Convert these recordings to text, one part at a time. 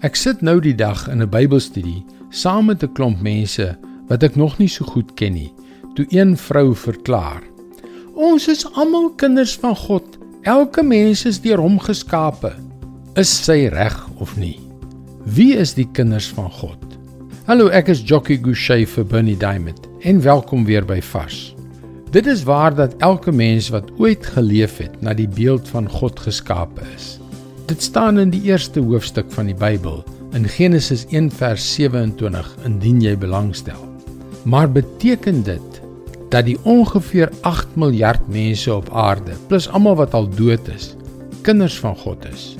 Ek sit nou die dag in 'n Bybelstudie saam met 'n klomp mense wat ek nog nie so goed ken nie. Toe een vrou verklaar: "Ons is almal kinders van God. Elke mens is deur hom geskape." Is sy reg of nie? Wie is die kinders van God? Hallo, ek is Jockey Gouchee vir Bernie Diamond en welkom weer by Vars. Dit is waar dat elke mens wat ooit geleef het na die beeld van God geskape is. Dit staan in die eerste hoofstuk van die Bybel in Genesis 1 vers 27 indien jy belangstel. Maar beteken dit dat die ongeveer 8 miljard mense op aarde plus almal wat al dood is, kinders van God is?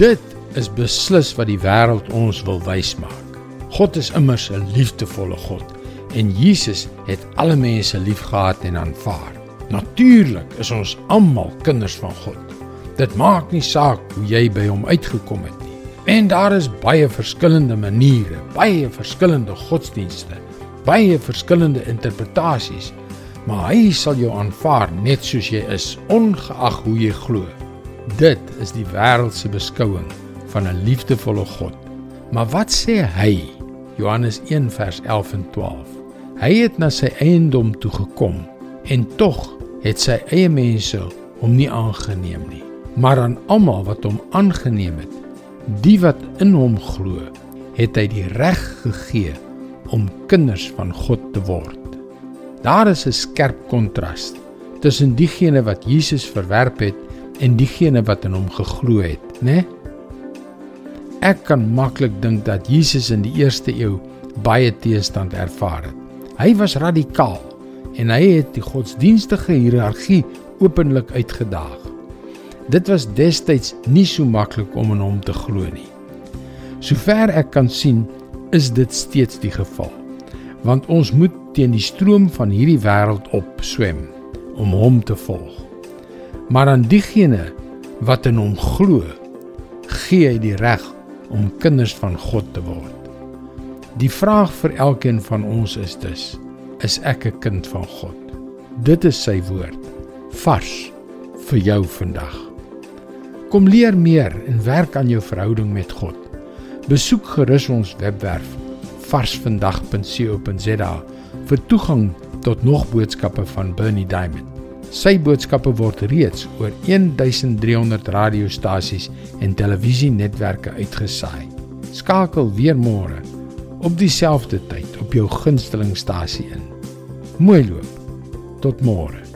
Dit is beslis wat die wêreld ons wil wys maak. God is immers 'n liefdevolle God en Jesus het alle mense liefgehad en aanvaar. Natuurlik is ons almal kinders van God. Dit maak nie saak hoe jy by hom uitgekom het nie. En daar is baie verskillende maniere, baie verskillende godsdienste, baie verskillende interpretasies, maar hy sal jou aanvaar net soos jy is, ongeag hoe jy glo. Dit is die wêreldse beskouing van 'n liefdevolle God. Maar wat sê hy? Johannes 1 vers 11 en 12. Hy het na sy eiendom toe gekom en tog het sy eie mense hom nie aangeneem nie maar aan almal wat hom aangeneem het, die wat in hom glo, het hy die reg gegee om kinders van God te word. Daar is 'n skerp kontras tussen diegene wat Jesus verwerp het en diegene wat in hom geglo het, né? Nee? Ek kan maklik dink dat Jesus in die eerste eeu baie teestand ervaar het. Hy was radikaal en hy het die godsdienstige hiërargie openlik uitgedaag. Dit was destyds nie so maklik om in hom te glo nie. Sover ek kan sien, is dit steeds die geval. Want ons moet teen die stroom van hierdie wêreld op swem om hom te volg. Maar aan diegene wat in hom glo, gee hy die reg om kinders van God te word. Die vraag vir elkeen van ons is dus: is ek 'n kind van God? Dit is sy woord vars vir jou vandag. Kom leer meer en werk aan jou verhouding met God. Besoek gerus ons webwerf varsvandag.co.za vir toegang tot nog boodskappe van Bernie Diamond. Sy boodskappe word reeds oor 1300 radiostasies en televisienetwerke uitgesaai. Skakel weer môre op dieselfde tyd op jou gunstelingstasie in. Mooi loop. Tot môre.